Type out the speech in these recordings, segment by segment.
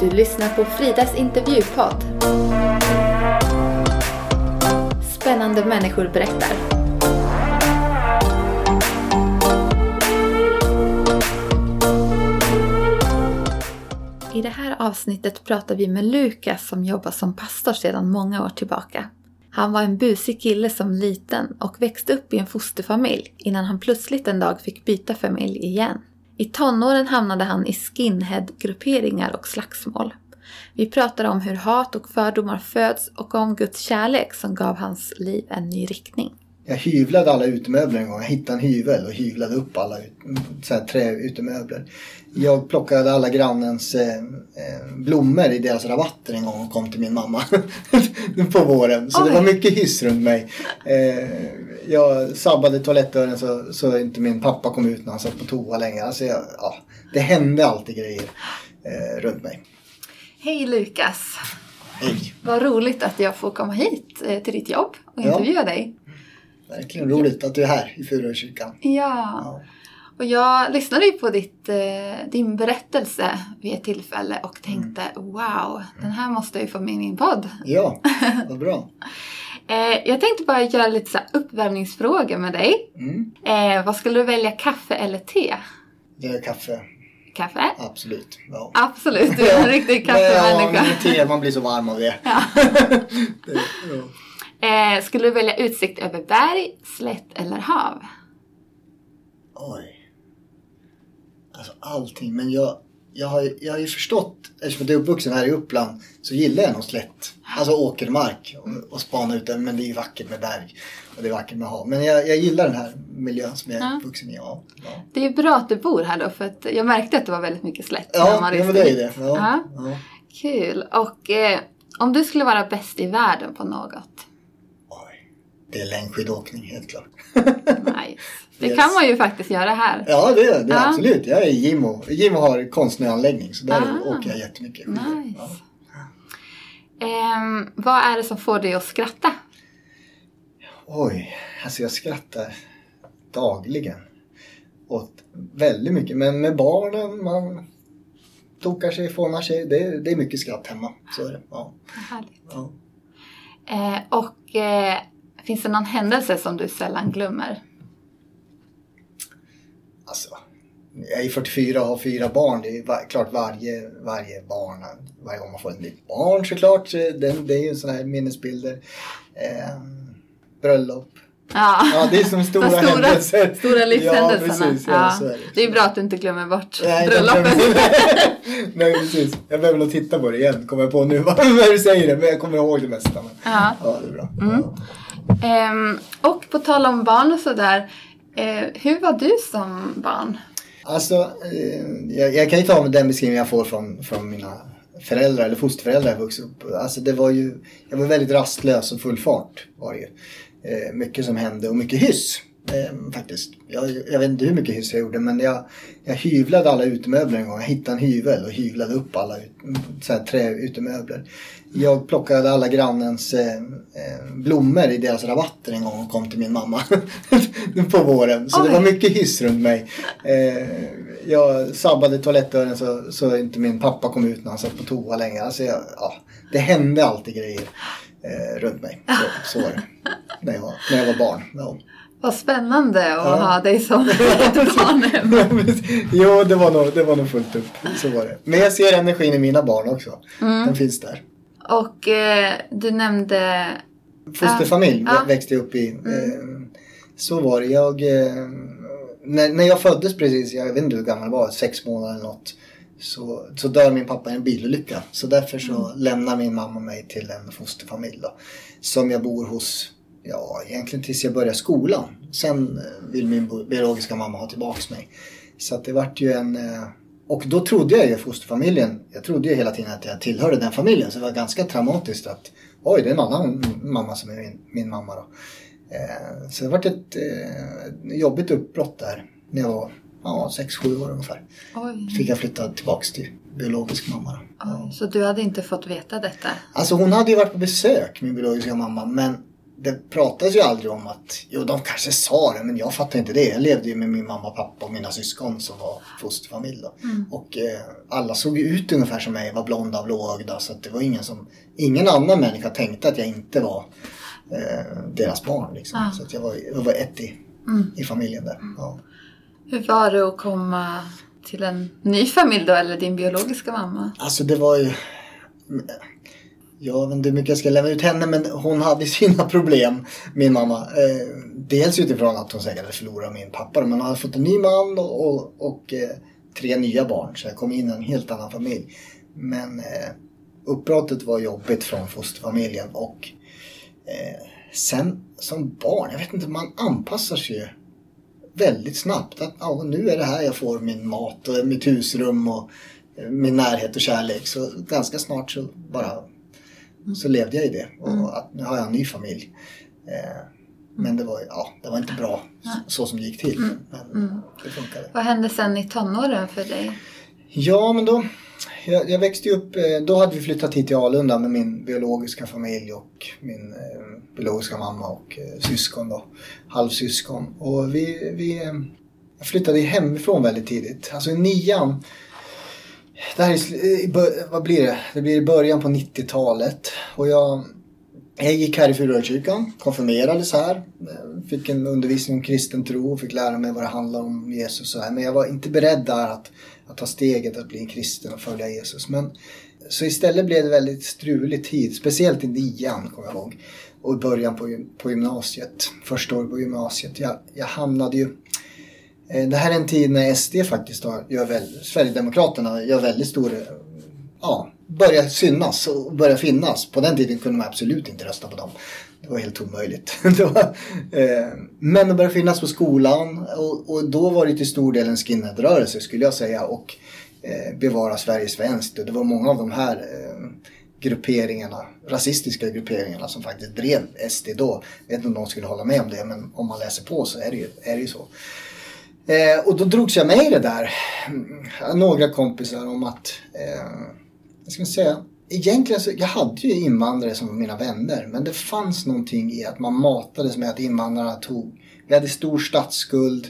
Du lyssnar på Fridas intervjupodd. Spännande människor berättar. I det här avsnittet pratar vi med Lukas som jobbar som pastor sedan många år tillbaka. Han var en busig kille som liten och växte upp i en fosterfamilj innan han plötsligt en dag fick byta familj igen. I tonåren hamnade han i skinhead-grupperingar och slagsmål. Vi pratar om hur hat och fördomar föds och om Guds kärlek som gav hans liv en ny riktning. Jag hyvlade alla utemöbler en gång. Jag hittade en hyvel och hyvlade upp alla så här, träutemöbler. Jag plockade alla grannens eh, eh, blommor i deras rabatter en gång och kom till min mamma på våren. Så Oj. det var mycket hyss runt mig. Eh, jag sabbade toalettdörren så, så inte min pappa kom ut när han satt på toa länge. Alltså jag, ja, det hände alltid grejer eh, runt mig. Hej Lukas! Hej! Vad roligt att jag får komma hit eh, till ditt jobb och intervjua ja. dig. Verkligen roligt att du är här i Furukyrkan. Ja. ja. Och jag lyssnade ju på ditt, eh, din berättelse vid ett tillfälle och tänkte mm. wow, den här måste jag ju få med i min podd. Ja, vad bra. Eh, jag tänkte bara göra lite så uppvärmningsfrågor med dig. Mm. Eh, vad skulle du välja, kaffe eller te? Det är kaffe. Kaffe? Absolut. Ja. Absolut, du är en riktig kaffemänniska. Ja, te, man blir så varm av det. Ja. det ja. eh, skulle du välja utsikt över berg, slätt eller hav? Oj. Alltså allting, men jag, jag, har, jag har ju förstått, eftersom jag är uppvuxen här i Uppland, så gillar jag nog slätt. Alltså åkermark och, och spana ut den, men det är ju vackert med berg. Och det är vackert med hav. Men jag, jag gillar den här miljön som jag är uppvuxen i. Ja, ja. Det är bra att du bor här då, för att jag märkte att det var väldigt mycket slätt. Ja, ja men det är det. Ja, ja. Kul. Och eh, om du skulle vara bäst i världen på något? Oj, det är längdskidåkning helt klart. nice. Det yes. kan man ju faktiskt göra här. Ja, det är det. Ja. Absolut. Jag är i Gimo. Gimo har konstnöanläggning så där ah. åker jag jättemycket Nice. Ja. Um, vad är det som får dig att skratta? Oj, alltså jag skrattar dagligen. Åt väldigt mycket. Men med barnen, man tokar sig, fånar sig. Det, det är mycket skratt hemma. Så är det. Ja. Härligt. Ja. Eh, och eh, finns det någon händelse som du sällan glömmer? Alltså, jag är 44 och har fyra barn. Det är var, klart varje, varje barn, varje gång man får ett nytt barn såklart. Det, det är ju sådana här minnesbilder. Eh, bröllop. Ja. ja, det är som stora, stora händelser. Stora livshändelserna. Ja, precis, ja, ja. Det. det. är bra att du inte glömmer bort Nej, bröllopet. Nej, precis. Jag behöver nog titta på det igen, kommer jag på nu när du säger det. Men jag kommer ihåg det mesta. Men... Ja. ja, det är bra. Mm. Um, och på tal om barn och sådär. Eh, hur var du som barn? Alltså, eh, jag, jag, kan ju ta med den beskrivning jag får från, från mina föräldrar eller fosterföräldrar jag vuxit upp. Alltså det var ju, jag var väldigt rastlös och full fart var det ju. Eh, mycket som hände och mycket hyss. Eh, faktiskt. Jag, jag, vet inte hur mycket hyss jag gjorde men jag, jag hyvlade alla utemöbler en gång. Jag hittade en hyvel och hyvlade upp alla så här, träutemöbler. Jag plockade alla grannens eh, blommor i deras rabatter en gång och kom till min mamma på våren. Så Oj. det var mycket hyss runt mig. Eh, jag sabbade toalettdörren så, så inte min pappa kom ut när han satt på toa länge. Alltså jag, ja, det hände alltid grejer eh, runt mig. Så, så var det. När jag var, när jag var barn. Ja. Vad spännande att ja. ha dig som barn hemma. jo, det var, nog, det var nog fullt upp. Så var det. Men jag ser energin i mina barn också. Mm. Den finns där. Och eh, du nämnde... Fosterfamilj ja. växte jag upp i. Mm. Eh, så var det. Jag, eh, när, när jag föddes precis, jag vet inte hur gammal jag var, sex månader eller något. Så, så dör min pappa i en bilolycka. Så därför så mm. lämnar min mamma mig till en fosterfamilj då. Som jag bor hos, ja egentligen tills jag börjar skolan. Sen eh, vill min biologiska mamma ha tillbaks mig. Så att det vart ju en eh, och då trodde jag ju fosterfamiljen, jag trodde ju hela tiden att jag tillhörde den familjen. Så det var ganska traumatiskt att oj, det är en annan mamma som är min, min mamma då. Eh, så det var ett jobbigt uppbrott där när jag var ja, 6-7 år ungefär. Oj. Fick jag flytta tillbaks till biologisk mamma. Då. Ja. Så du hade inte fått veta detta? Alltså hon hade ju varit på besök, min biologiska mamma. Men det pratades ju aldrig om att, jo de kanske sa det men jag fattade inte det. Jag levde ju med min mamma, pappa och mina syskon som var fosterfamilj då. Mm. Och eh, alla såg ju ut ungefär som mig, var blonda och blåögda så det var ingen som, ingen annan människa tänkte att jag inte var eh, deras barn liksom. Ja. Så att jag var, jag var ett i, Mm. i familjen där. Ja. Hur var det att komma till en ny familj då, eller din biologiska mamma? Alltså det var ju... Jag vet inte hur mycket jag ska lämna ut henne men hon hade sina problem, min mamma. Eh, dels utifrån att hon säkert hade förlorat min pappa men hon hade fått en ny man och, och, och eh, tre nya barn så jag kom in i en helt annan familj. Men eh, uppbrottet var jobbigt från fosterfamiljen och eh, sen som barn, jag vet inte, man anpassar sig ju väldigt snabbt. Att ja, nu är det här jag får min mat och mitt husrum och eh, min närhet och kärlek. Så ganska snart så bara så levde jag i det. Och att nu har jag en ny familj. Eh, men det var, ja, det var inte bra så, så som det gick till. Men det funkade. Vad hände sen i tonåren för dig? Ja, men då... Jag, jag växte upp... eh, Då hade vi flyttat hit till Alunda med min biologiska familj och min eh, biologiska mamma och eh, syskon då. Halvsyskon. Och vi... vi eh, jag flyttade hemifrån väldigt tidigt. Alltså i nian. Det här är, eh, i vad blir det? Det blir i början på 90-talet. Och jag... Jag gick här i Furukyrkan, konfirmerades här, eh, fick en undervisning om kristen tro och fick lära mig vad det handlar om Jesus och så här. Men jag var inte beredd där att, att ta steget att bli en kristen och följa Jesus. Men, så istället blev det väldigt strulig tid, speciellt i nian kommer jag ihåg. Och i början på, på gymnasiet, första året på gymnasiet. Jag, jag hamnade ju... Eh, det här är en tid när SD faktiskt har, gör väl, Sverigedemokraterna gör väldigt stor ja, börjar synas och börjar finnas. På den tiden kunde man absolut inte rösta på dem. Det var helt omöjligt. det var, eh, men de började finnas på skolan och, och då var det till stor del en skinheadrörelse skulle jag säga och eh, bevara Sverige svenskt. Och det var många av de här eh, grupperingarna, rasistiska grupperingarna som faktiskt drev SD då. Jag vet inte om de skulle hålla med om det men om man läser på så är det ju, är det ju så. Eh, och då drogs jag med i det där. Mm, några kompisar om att, eh, jag ska säga, egentligen så, jag hade ju invandrare som var mina vänner. Men det fanns någonting i att man matades med att invandrarna tog, vi hade stor statsskuld.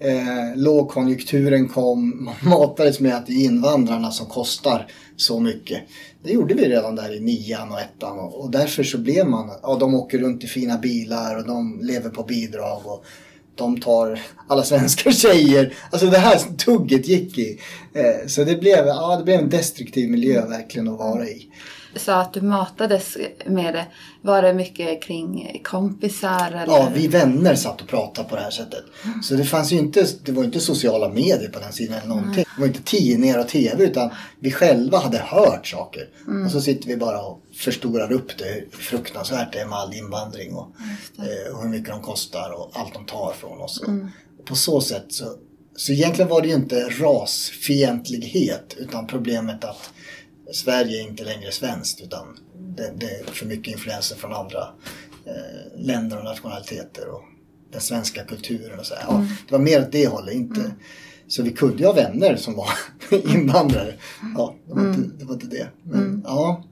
Eh, lågkonjunkturen kom, man matades med att det är invandrarna som kostar så mycket. Det gjorde vi redan där i nian och ettan och, och därför så blev man, ja de åker runt i fina bilar och de lever på bidrag och de tar alla svenska tjejer. Alltså det här tugget gick i. Eh, så det blev, ja, det blev en destruktiv miljö verkligen att vara i. Sa att du matades med det. Var det mycket kring kompisar? Eller? Ja, vi vänner satt och pratade på det här sättet. Så det fanns ju inte, det var inte sociala medier på den sidan eller någonting. Det var inte tidningar och tv utan vi själva hade hört saker. Och så sitter vi bara och förstorar upp det, hur fruktansvärt det är med all invandring och, eh, och hur mycket de kostar och allt de tar från oss. Och på så sätt så, så egentligen var det ju inte rasfientlighet utan problemet att Sverige är inte längre svenskt utan det, det är för mycket influenser från andra eh, länder och nationaliteter och den svenska kulturen och så. Ja, Det var mer åt det hållet. Inte, Så vi kunde ju ha vänner som var invandrare. Ja, det var, inte, det var inte det. Men, ja,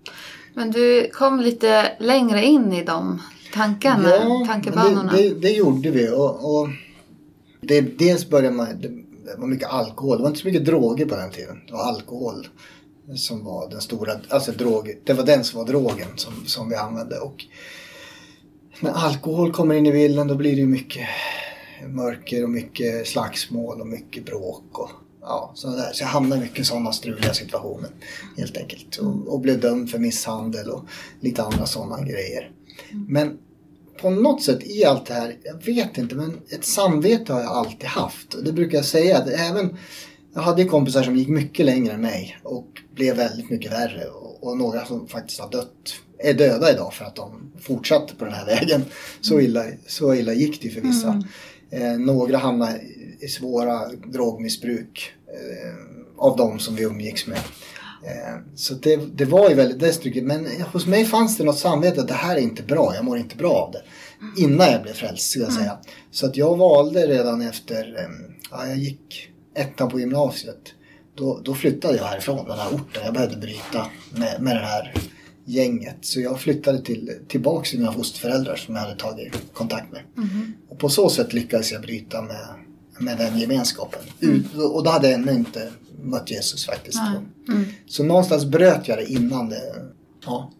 Men du kom lite längre in i de tankarna, ja tankebanorna. det, det, det gjorde vi. Och, och det, dels började man, det var mycket alkohol. Det var inte så mycket droger på den tiden. Det var alkohol som var den stora, alltså drog, det var den som var drogen som, som vi använde. Och när alkohol kommer in i bilden då blir det ju mycket mörker och mycket slagsmål och mycket bråk. Och, ja, så, där. så jag hamnade i mycket sådana struliga situationer helt enkelt. Och, och blev dömd för misshandel och lite andra sådana grejer. Men på något sätt i allt det här, jag vet inte, men ett samvete har jag alltid haft. Och det brukar jag säga, att även jag hade kompisar som gick mycket längre än mig och blev väldigt mycket värre. Och, några som faktiskt har dött, är döda idag för att de fortsatte på den här vägen. Så illa, så illa gick det för vissa. Eh, några hamnade i- svåra drogmissbruk eh, av de som vi umgicks med. Eh, Så det, det var ju väldigt destruktivt. Men hos mig fanns det något samvete att det här är inte bra. Jag mår inte bra av det. Innan jag blev frälst skulle jag säga. Så att jag valde redan efter, eh, ja, jag gick ettan på gymnasiet. Då, då flyttade jag härifrån den här orten. Jag behövde bryta med, med den här gänget. Så jag flyttade till, tillbaks till mina fosterföräldrar som jag hade tagit kontakt med. Och på så sätt lyckades jag bryta med, med den gemenskapen. Ut, och då hade jag ännu inte mött Jesus faktiskt. Så någonstans bröt jag det innan det. Ja.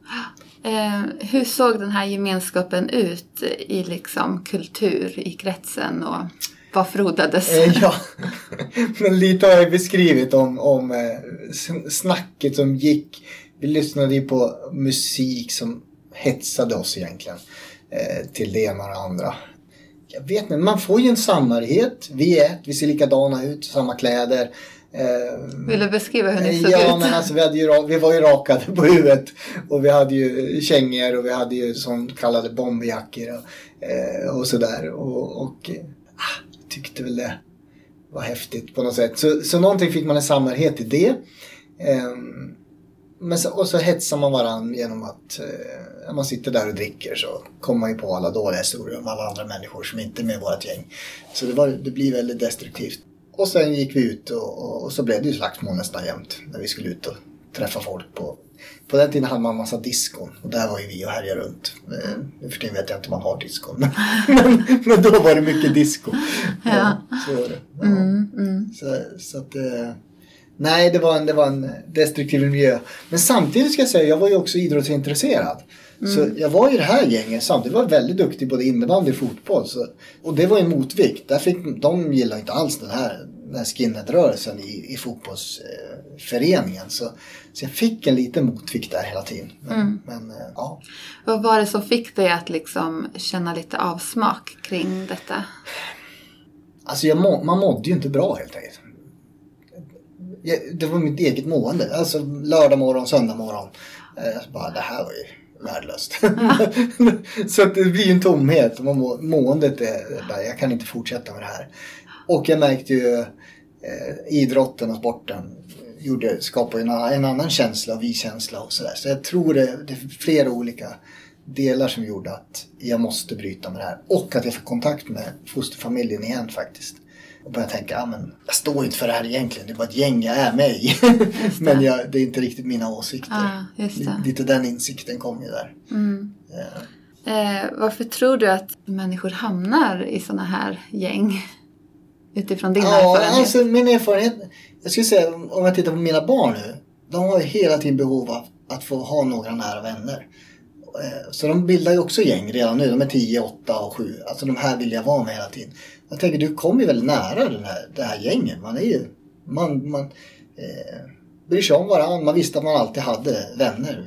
Eh, hur såg den här gemenskapen ut i liksom kultur, i kretsen och vad frodades? Eh, ja, men lite har jag beskrivit om, om eh, snacket som gick. Vi lyssnade ju på musik som hetsade oss egentligen eh, till det ena och det andra. Jag vet inte, man får ju en samhörighet. Vi är ett, vi ser likadana ut, samma kläder. Eh, Vill du beskriva hur ni såg Ja, ut? men alltså vi, hade ju, vi var ju rakade på huvudet. Och vi hade ju kängor och vi hade ju sån kallade bomberjackor och, eh, och sådär. Och, och eh, ah, tyckte väl det var häftigt på något sätt. Så, så någonting fick man en samhörighet i det. Ehm, men så, och så hetsar man varandra genom att eh, när man sitter där och dricker så kommer man ju på alla dåliga historier om alla andra människor som inte är med i vårt gäng. Så det, var, det blir väldigt destruktivt. Och sen gick vi ut och, och, och så blev det ju slagsmål nästan jämt när vi skulle ut och träffa folk på på den tiden hade man en massa diskon och där var ju vi och härjade runt. Nu för tiden vet jag inte om man har diskon. Men, men, men då var det mycket disco. Ja. så var det. Ja. Mm, mm. Så, så att, nej, det var, en, det var en destruktiv miljö. Men samtidigt ska jag säga, jag var ju också idrottsintresserad. Så jag var i det här gänget samtidigt. var väldigt duktig både innebandy och fotboll. Så, och det var en motvikt. Där fick, de gillade inte alls den här, den här skinhead-rörelsen i, i fotbollsföreningen. så, så jag fick en liten motvikt där hela tiden. Men, men eh, ja. Vad var det som fick dig att liksom känna lite avsmak kring detta? Alltså må, man mådde ju inte bra helt enkelt. Jag, det var mitt eget mående. Alltså lördag morgon, söndag morgon. Eh, bara, det här var ju värdelöst. så att det blir ju en tomhet. Må, måendet är bara, jag kan inte fortsätta med det här. Och jag märkte ju eh, idrotten och sporten gjorde, skapade en, annan- en annan känsla och vi-känsla och sådär. Så jag tror det, det är flera olika delar som gjorde att jag måste bryta med det här. Och att jag fick kontakt med fosterfamiljen igen faktiskt. Och började tänka, ja men jag står inte för det här egentligen. Det är bara ett gäng jag är med i. men jag, det är inte riktigt mina åsikter. Ja, det. Lite den insikten kom ju där. Mm. Eh, Eh, varför tror du att människor hamnar i såna här gäng? Utifrån din Ja, erfarenhet. alltså min erfarenhet. Jag skulle säga om jag tittar på mina barn nu. De har ju hela tiden behov av att få ha några nära vänner. Eh, Så de bildar ju också gäng redan nu. De är 10, 8 och 7. Alltså de här vill jag vara med hela tiden. Jag tänker du kommer ju väldigt nära den här, det här gänget. Man är ju... Man, man eh, bryr sig om varandra. Man visste att man alltid hade vänner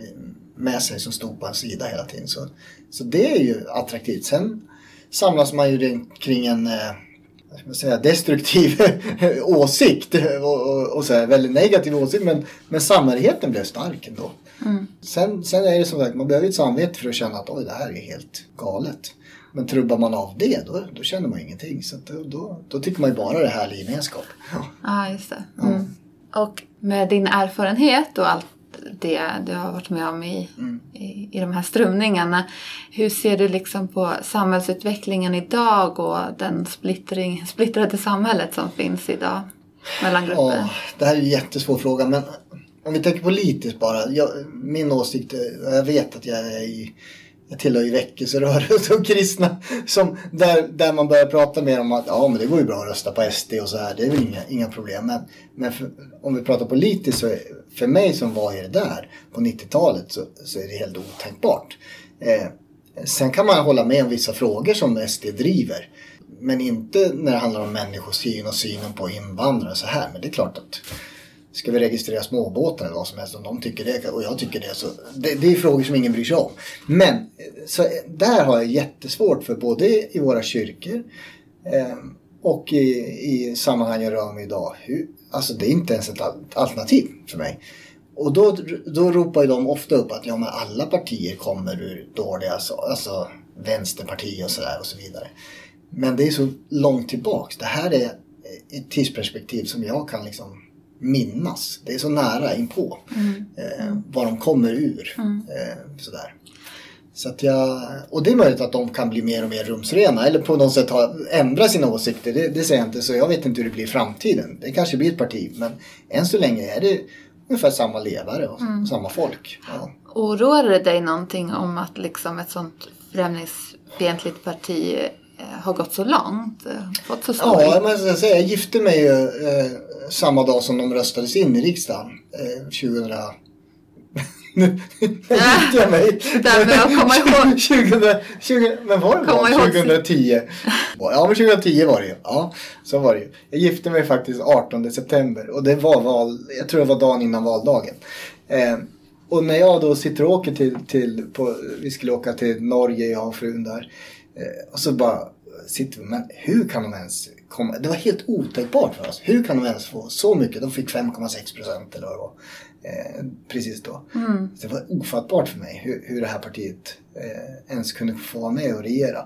med sig som stod på en sida hela tiden. Så, så det är ju attraktivt. Sen samlas man ju kring en eh, ska säga, destruktiv åsikt och, och, och så här, väldigt negativ åsikt men, men samhörigheten blev stark ändå. Mm. Sen, sen är det som sagt, man behöver ett samvete för att känna att oj det här är helt galet. Men trubbar man av det då, då känner man ingenting. Så då, då, då tycker man ju bara det är härlig gemenskap. Ja. Ja, just det. Mm. Och med din erfarenhet och allt det du har varit med om i, Mm. i, i de här strömningarna. Hur ser du liksom på samhällsutvecklingen idag och den splittring, splittrade samhället som finns idag mellan grupper? Ja, det här är en jättesvår fråga men om vi tänker politiskt bara. Jag, min åsikt, jag vet att jag är i jag tillhör ju väckelserörelsen och kristna som, där, där man börjar prata mer om att ja men det går ju bra att rösta på SD och så här. Det är väl inga, inga problem. Men, men för, om vi pratar politiskt så är, för mig som var i det där på 90-talet så, så är det helt otänkbart. Eh, sen kan man hålla med om vissa frågor som SD driver. Men inte när det handlar om människosyn och synen på invandrare och så här. Men det är klart att Ska vi registrera småbåtar eller vad som helst om de tycker det och jag tycker det så det, det är frågor som ingen bryr sig om. Men så eh, där har jag jättesvårt för både i våra kyrkor eh, och i, i sammanhang jag rör mig idag. Hur, alltså det är inte ens ett alternativ för mig. Och då, då ropar ju de ofta upp att ja, men alla partier kommer ur dåliga, alltså, alltså vänsterparti och sådär och så vidare. Men det är så långt tillbaks. Det här är ett tidsperspektiv som jag kan liksom minnas. Det är så nära inpå eh, var de kommer ur. Eh, sådär. Så att jag, och det är möjligt att de kan bli mer och mer rumsrena eller på något sätt ha, ändra sina åsikter. Det, det säger jag inte så jag vet inte hur det blir i framtiden. Det kanske blir ett parti men än så länge är det ungefär samma ledare och samma folk. Ja. Oroar det dig någonting om att liksom ett sånt främlingsfientligt parti har gått så långt? eh, Fått så stor... Ja, men jag säga, jag gifte mig ju eh, samma dag som de röstades in i riksdagen. Eh, 2000... nu gifte jag mig. Där får jag komma ihåg. 2000, 20, men var det Komma var? ihåg. 2010? Ja, men 2010 var det ju. Ja, så var det ju. Jag gifte mig faktiskt 18 september och det var val, jag tror det var dagen innan valdagen. Eh, och när jag då sitter och åker till, till på, vi skulle åka till Norge, jag och frun där. Eh, och så bara sitter vi, men hur kan de ens komma, det var helt otänkbart för oss. Hur kan de ens få så mycket? De fick 5,6 procent eller vad det var. Eh, precis då. Så det var ofattbart för mig hur, hur det här partiet eh, ens kunde få vara med och regera.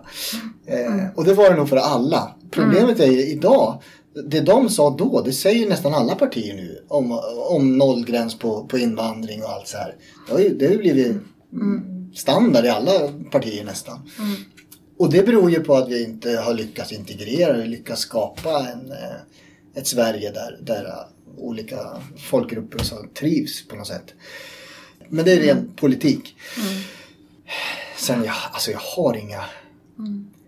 Eh, och det var det nog för alla. Problemet är ju idag, det de sa då, det säger nästan alla partier nu om, om nollgräns på, på invandring och allt så här. Det har ju, det har ju blivit standard i alla partier nästan. Och det beror ju på att vi inte har lyckats integrera, eller lyckats skapa en, eh, ett Sverige där, där olika folkgrupper och så trivs på något sätt. Men det är ren politik. Sen, jag, alltså jag har inga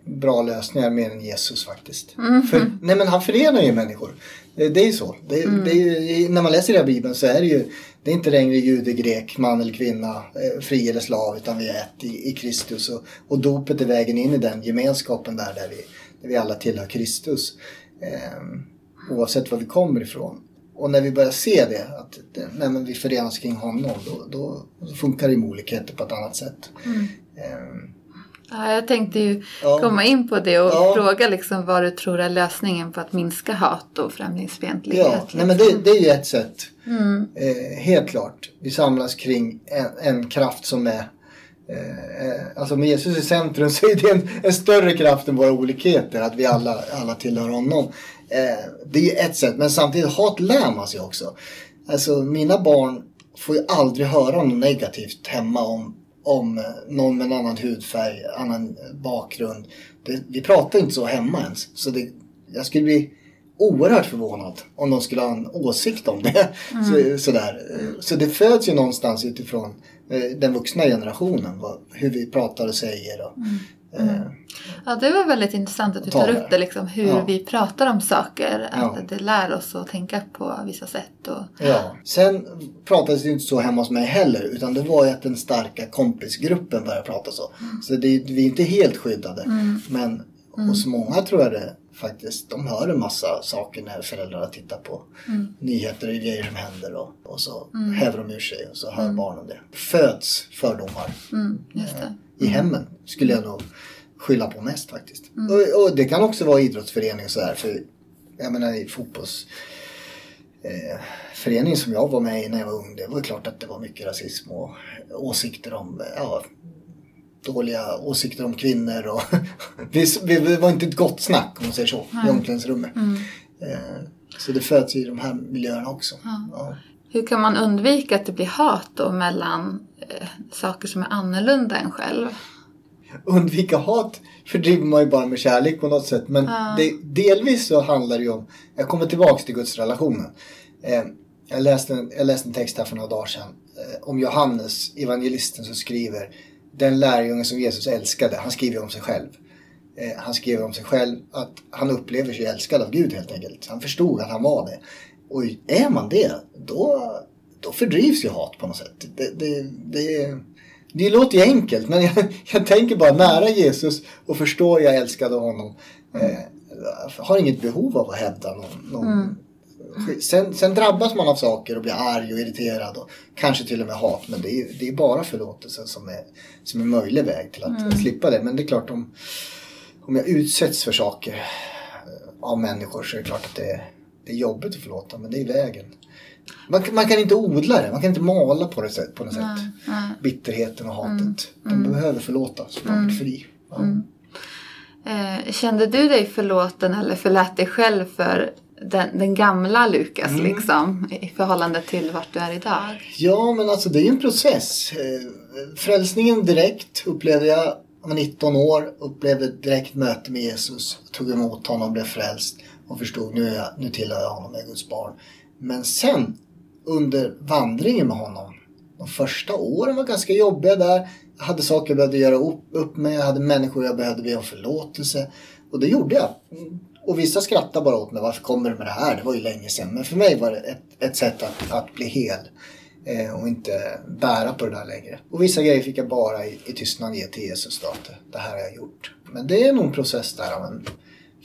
bra lösningar mer än Jesus faktiskt. För, nej men han förenar ju människor. Det, det är ju så. Det, det är ju, när man läser i Bibeln så är det ju det är inte längre jude, grek, man eller kvinna, eh, fri eller slav utan vi är ett i, i Kristus. Och, och dopet är vägen in i den gemenskapen där, där vi, där vi alla tillhör Kristus. Eh, oavsett var vi kommer ifrån. Och när vi börjar se det, att det, nej, men vi förenas kring honom, då, då, funkar olikheter på ett annat sätt. Eh, Ja, jag tänkte ju komma in på det och Ja. fråga liksom vad du tror är lösningen på att minska hat och främlingsfientlighet. Ja, nej, men det, det är ju ett sätt. Mm. Eh, helt klart. Vi samlas kring en, en kraft som är eh, eh, Alltså med Jesus i centrum så är det en, en större kraft än våra olikheter. Att vi alla, alla tillhör honom. Eh, det är ett sätt. Men samtidigt, hat lär man sig också. Alltså mina barn får ju aldrig höra något negativt hemma om, om någon med en annan hudfärg, annan bakgrund. Det, vi pratar inte så hemma ens. Så det, jag skulle bli oerhört förvånad om de skulle ha en åsikt om det. Så, sådär. så det föds ju någonstans utifrån eh, den vuxna generationen. Vad, hur vi pratar och säger. Och, eh, Ja, det var väldigt intressant att du tar upp det, liksom, hur Ja. vi pratar om saker. Ja. Att det lär oss att tänka på vissa sätt. Och, Ja. Sen pratades det ju inte så hemma hos mig heller. Utan det var ju att den starka kompisgruppen började prata så. Så det, vi är inte helt skyddade. Men hos många tror jag det faktiskt. De hör en massa saker när föräldrarna tittar på nyheter och grejer som händer. Och, och så häver de ur sig och så hör barnen det. Föds fördomar mm, det. I hemmen skulle jag nog skylla på mest faktiskt. Och, och det kan också vara idrottsförening och sådär. För jag menar i fotbolls eh, föreningen som jag var med i när jag var ung. Det var klart att det var mycket rasism och åsikter om ja, dåliga åsikter om kvinnor. Och det var inte ett gott snack om man säger så i omklädningsrummet. Eh, så det föds i de här miljöerna också. Ja. Hur kan man undvika att det blir hat då mellan eh, saker som är annorlunda än själv? undvika hat fördriver man ju bara med kärlek på något sätt. Men det, delvis så handlar det ju om, jag kommer tillbaks till gudsrelationen. Eh, jag, läste en, jag läste en text här för några dagar sedan eh, om Johannes, evangelisten som skriver den lärjungen som Jesus älskade. Han skriver om sig själv. Eh, han skriver om sig själv att han upplever sig älskad av Gud helt enkelt. Han förstod att han var det. Och är man det, då, då fördrivs ju hat på något sätt. Det, det, det, det låter ju enkelt men jag, jag tänker bara nära Jesus och förstå jag älskade honom. Eh, har inget behov av att hävda någon, någon Sen, sen drabbas man av saker och blir arg och irriterad och kanske till och med hat. Men det är, det är bara förlåtelsen som är, som är möjlig väg till att slippa det. Men det är klart om, om jag utsätts för saker eh, av människor så är det klart att det det är jobbigt att förlåta. Men det är vägen. Man, kan- man kan inte odla det, man kan inte mala på det sätt, på något sätt. Bitterheten och hatet. De behöver förlåta så man blir fri. Ja. Eh, kände du dig förlåten eller förlät dig själv för den, den gamla Lukas Mm. liksom i förhållande till vart du är idag? Ja, men alltså det är ju en process. Eh, Frälsningen direkt upplevde jag. Jag var 19 år, upplevde direkt möte med Jesus. Tog emot honom, blev frälst och förstod nu, jag, nu tillhör jag honom, jag är Guds barn. Men sen under vandringen med honom. De första åren var ganska jobbiga där. Jag hade saker jag behövde göra upp, upp med. Jag hade människor jag behövde be om förlåtelse. Och det gjorde jag. Och vissa skrattade bara åt mig. Varför kommer du med det här? Det var ju länge sedan. Men för mig var det ett, ett sätt att, att bli hel. Eh, och inte bära på det där längre. Och vissa grejer fick jag bara i, i tystnad ge till Jesus då. Att det här har jag gjort. Men det är nog en process där av en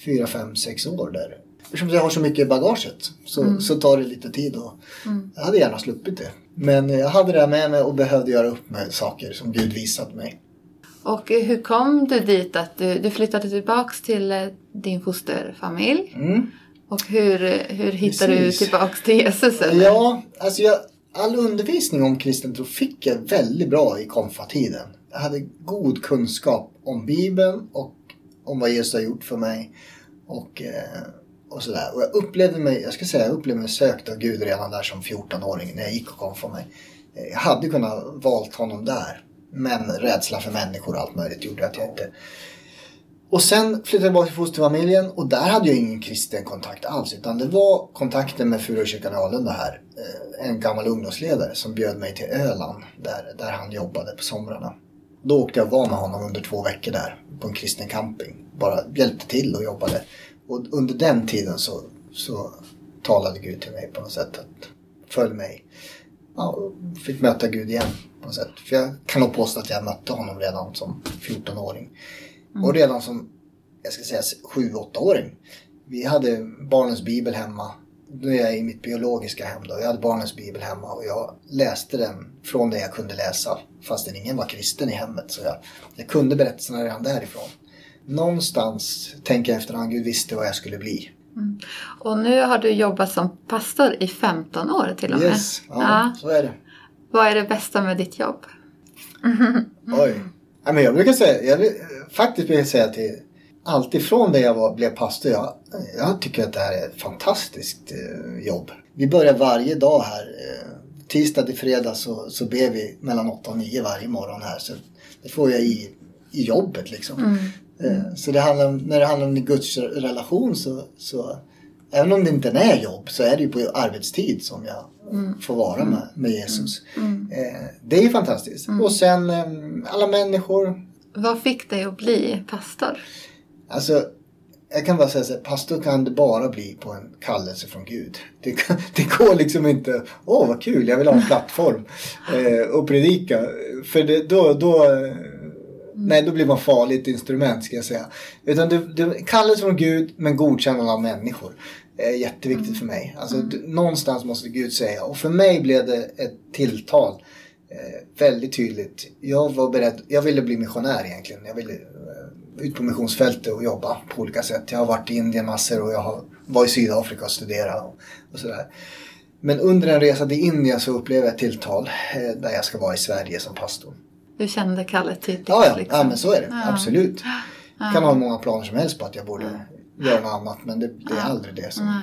fyra, fem, sex år där. Eftersom jag har så mycket i bagaget så, mm. så tar det lite tid. Och mm. Jag hade gärna sluppit det. Men jag hade det med mig och behövde göra upp med saker som Gud visat mig. Och hur kom du dit att du, du flyttade tillbaks till eh, din fosterfamilj? Mm. Och hur, hur hittade Precis. du tillbaks till Jesus? Eller? Ja, alltså jag, all undervisning om kristen tro fick jag väldigt bra i konfatiden. Jag hade god kunskap om Bibeln och om vad Jesus har gjort för mig. Och, eh, och sådär. Och jag upplevde mig, jag ska säga, jag upplevde mig sökt av Gud redan där som 14-åring när jag gick och kom för mig. Eh, jag hade kunnat valt honom där. Men rädsla för människor och allt möjligt gjorde att jag inte... Och sen flyttade jag tillbaka till fosterfamiljen och där hade jag ingen kristen kontakt alls. Utan det var kontakten med Furukyrkan i Alunda här. Eh, en gammal ungdomsledare som bjöd mig till Öland där, där han jobbade på somrarna. Då åkte jag och var med honom under två veckor där på en kristen camping. Bara hjälpte till och jobbade. Och under den tiden så, så talade Gud till mig på något sätt. att Följ mig. Ja, fick möta Gud igen på något sätt. För jag kan nog påstå att jag mötte honom redan som 14-åring. Mm. Och redan som, jag ska säga 7-8-åring. Vi hade barnens bibel hemma. Nu är jag i mitt biologiska hem då. Jag hade barnens bibel hemma och jag läste den från det jag kunde läsa. Fastän ingen var kristen i hemmet. Så jag, jag kunde berättelserna redan därifrån. Någonstans, tänker jag efterhand, Gud visste vad jag skulle bli. Mm. Och nu har du jobbat som pastor i 15 år till och med. Yes, ja, ja. så är det. Vad är det bästa med ditt jobb? Oj. Ja, men jag brukar säga, jag faktiskt brukar jag säga till allt ifrån det jag var, blev pastor. Jag, jag tycker att det här är ett fantastiskt eh, jobb. Vi börjar varje dag här. Eh, tisdag till fredag så, så ber vi mellan 8 och 9 varje morgon här. Så det får jag i, i jobbet liksom. Mm. Eh, så det handlar om, när det handlar om Guds relation så, så även om det inte är jobb så är det ju på arbetstid som jag mm. får vara med, med Jesus. Mm. Eh, det är fantastiskt. Mm. Och sen eh, alla människor. Vad fick dig att bli pastor? Alltså, jag kan bara säga så här, pastor kan det bara bli på en kallelse från Gud. Det, kan, det går liksom inte, åh vad kul, jag vill ha en plattform eh, och predika. För det, då, då, nej, då blir man farligt instrument ska jag säga. Utan det, det kallelse från Gud men godkännande av människor är jätteviktigt mm. för mig. Alltså, mm. någonstans måste Gud säga. Och för mig blev det ett tilltal. Eh, väldigt tydligt. Jag var beredd, jag ville bli missionär egentligen. Jag ville eh, ut på missionsfältet och jobba på olika sätt. Jag har varit i Indien massor och jag har varit i Sydafrika och studerat och, och sådär. Men under en resa till Indien så upplevde jag ett tilltal eh, där jag ska vara i Sverige som pastor. Du kände kallet tydligt? Ja, ja. Liksom. ja men så är det. Ja. Absolut. Jag kan ha många planer som helst på att jag borde göra något annat men det, det är ja. aldrig det som...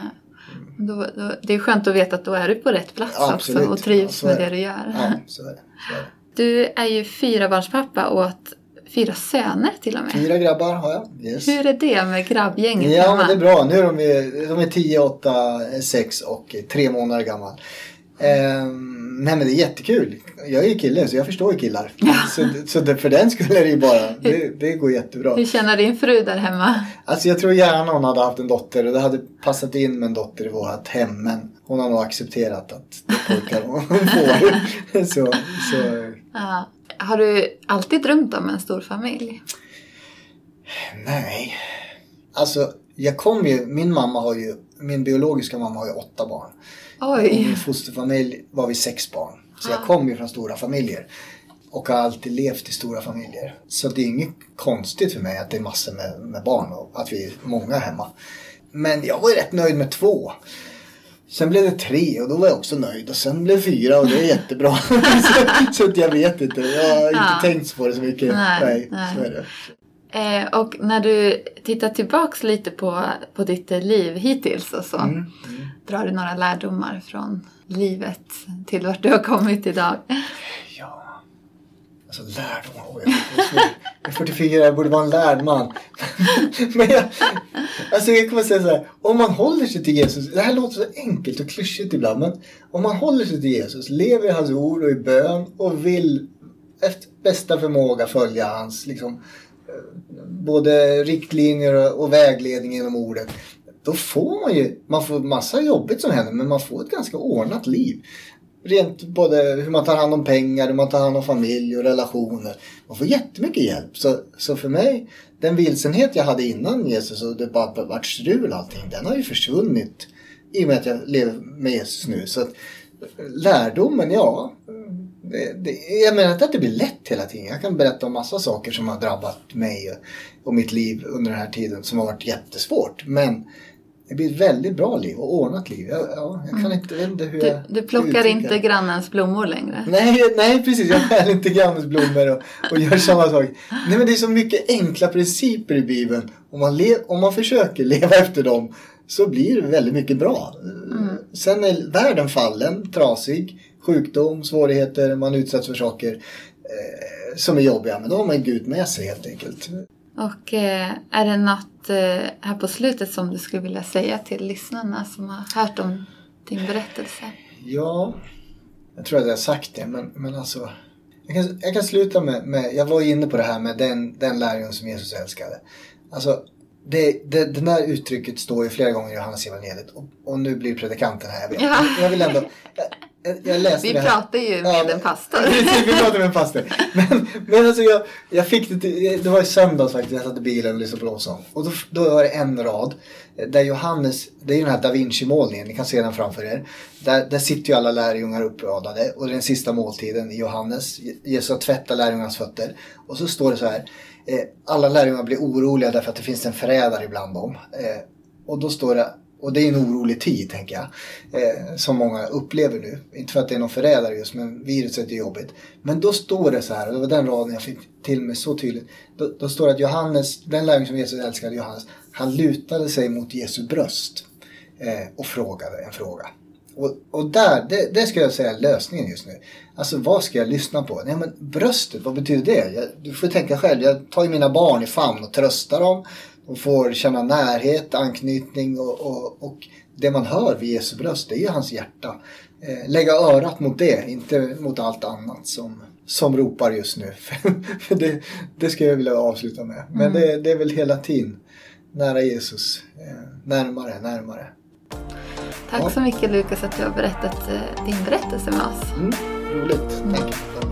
Mm. Då, då, det är skönt att veta att då är du på rätt plats ja, också och trivs ja, med det du gör. Ja, så är det. Så är det. Du är ju fyrabarnspappa åt fyra söner till och med. Fyra grabbar har jag. Yes. Hur är det med grabbgänget Ja, men det är bra. Nu är de, de är 10, 8, 6 och tre månader gammal. Um, nej men det är jättekul. Jag är ju kille så jag förstår ju killar. Ja. Så, så det, för den skulle är det ju bara, det, det går jättebra. Hur känner din fru där hemma? Alltså jag tror gärna hon hade haft en dotter och det hade passat in med en dotter i vårt hem. Men hon har nog accepterat att det är pojkar hon får. så, så. Ja. Har du alltid drömt om en stor familj? Nej. Alltså jag kom ju, min mamma har ju, min biologiska mamma har ju åtta barn. Oj. I min fosterfamilj var vi sex barn. Så jag kommer ju från stora familjer. Och har alltid levt i stora familjer. Så det är inget konstigt för mig att det är massor med, med barn och att vi är många hemma. Men jag var ju rätt nöjd med två. Sen blev det tre och då var jag också nöjd. Och sen blev det fyra och det är jättebra. så, så jag vet inte. Jag har inte ja. tänkt på det så mycket. Nej, nej, nej. så är det. Eh, och när du tittar tillbaks lite på, på ditt liv hittills och så. Mm, mm. Drar du några lärdomar från livet till vart du har kommit idag? Ja, alltså lärdomar. Jag, Jag är 44, jag borde vara en lärd man. Men jag, alltså jag kommer säga så här, om man håller sig till Jesus, det här låter så enkelt och klyschigt ibland, men om man håller sig till Jesus, lever i hans ord och i bön och vill efter bästa förmåga följa hans liksom, både riktlinjer och vägledning genom ordet. Då får man ju, man får massa jobbigt som händer men man får ett ganska ordnat liv. Rent både hur man tar hand om pengar, hur man tar hand om familj och relationer. Man får jättemycket hjälp. Så, så för mig, den vilsenhet jag hade innan Jesus och det bara vart strul allting, den har ju försvunnit i och med att jag lever med Jesus nu. Så att, lärdomen, ja. Det, det, jag menar inte att det blir lätt hela tiden. Jag kan berätta om massa saker som har drabbat mig och, och mitt liv under den här tiden som har varit jättesvårt. Men det blir ett väldigt bra liv och ordnat liv. Jag, ja, jag kan mm. inte, vet inte hur du, jag Du plockar inte grannens blommor längre? Nej, nej precis. Jag skär inte grannens blommor och, och gör samma sak. Nej, men det är så mycket enkla principer i Bibeln. Om man, le, om man försöker leva efter dem så blir det väldigt mycket bra. Mm. Sen är världen fallen, trasig, sjukdom, svårigheter, man utsätts för saker eh, som är jobbiga. Men då har man Gud med sig helt enkelt. Och eh, är det något eh, här på slutet som du skulle vilja säga till lyssnarna som har hört om din berättelse? Ja, jag tror att jag har sagt det, men, men alltså jag kan, jag kan sluta med, med, jag var inne på det här med den, den lärjungen som Jesus älskade. Alltså, det, det, det där uttrycket står ju flera gånger i Johannes evangeliet och, och nu blir predikanten här. Jag, vet. Ja. jag vill ändå, jag läste Vi det här. pratar ju med ja, en pastor. vi pratar med en pastor. Men, men alltså jag, jag fick det till, det var i söndags faktiskt, jag satt i bilen och lyssnade på lovsång. Och då, då var det en rad där Johannes, det är ju den här Da Vinci-målningen, ni kan se den framför er. Där, där sitter ju alla lärjungar uppradade och det är den sista måltiden i Johannes. Jesus har tvättat lärjungarnas fötter. Och så står det så här, eh, alla lärjungar blir oroliga därför att det finns en förrädare ibland dem. Eh, och då står det och det är en orolig tid, tänker jag. Eh, som många upplever nu. Inte för att det är någon förrädare just, men viruset är jobbigt. Men då står det så här, och det var den raden jag fick till mig så tydligt. Då, då står det att Johannes, den lärjung som Jesus älskade, Johannes, han lutade sig mot Jesu bröst eh, och frågade en fråga. Och, och där, det, det ska jag säga är lösningen just nu. Alltså vad ska jag lyssna på? Nej men bröstet, vad betyder det? Jag, du får tänka själv. Jag tar ju mina barn i famn och tröstar dem och får känna närhet, anknytning och, och, och det man hör vid Jesu bröst det är ju hans hjärta. Eh, lägga örat mot det, inte mot allt annat som, som ropar just nu. Det, det ska jag vilja avsluta med. Men mm. det, det, är väl hela tiden nära Jesus, eh, närmare, närmare. Tack ja. så mycket Lukas att du har berättat eh, din berättelse med oss. Mm, roligt. Mm. Tack.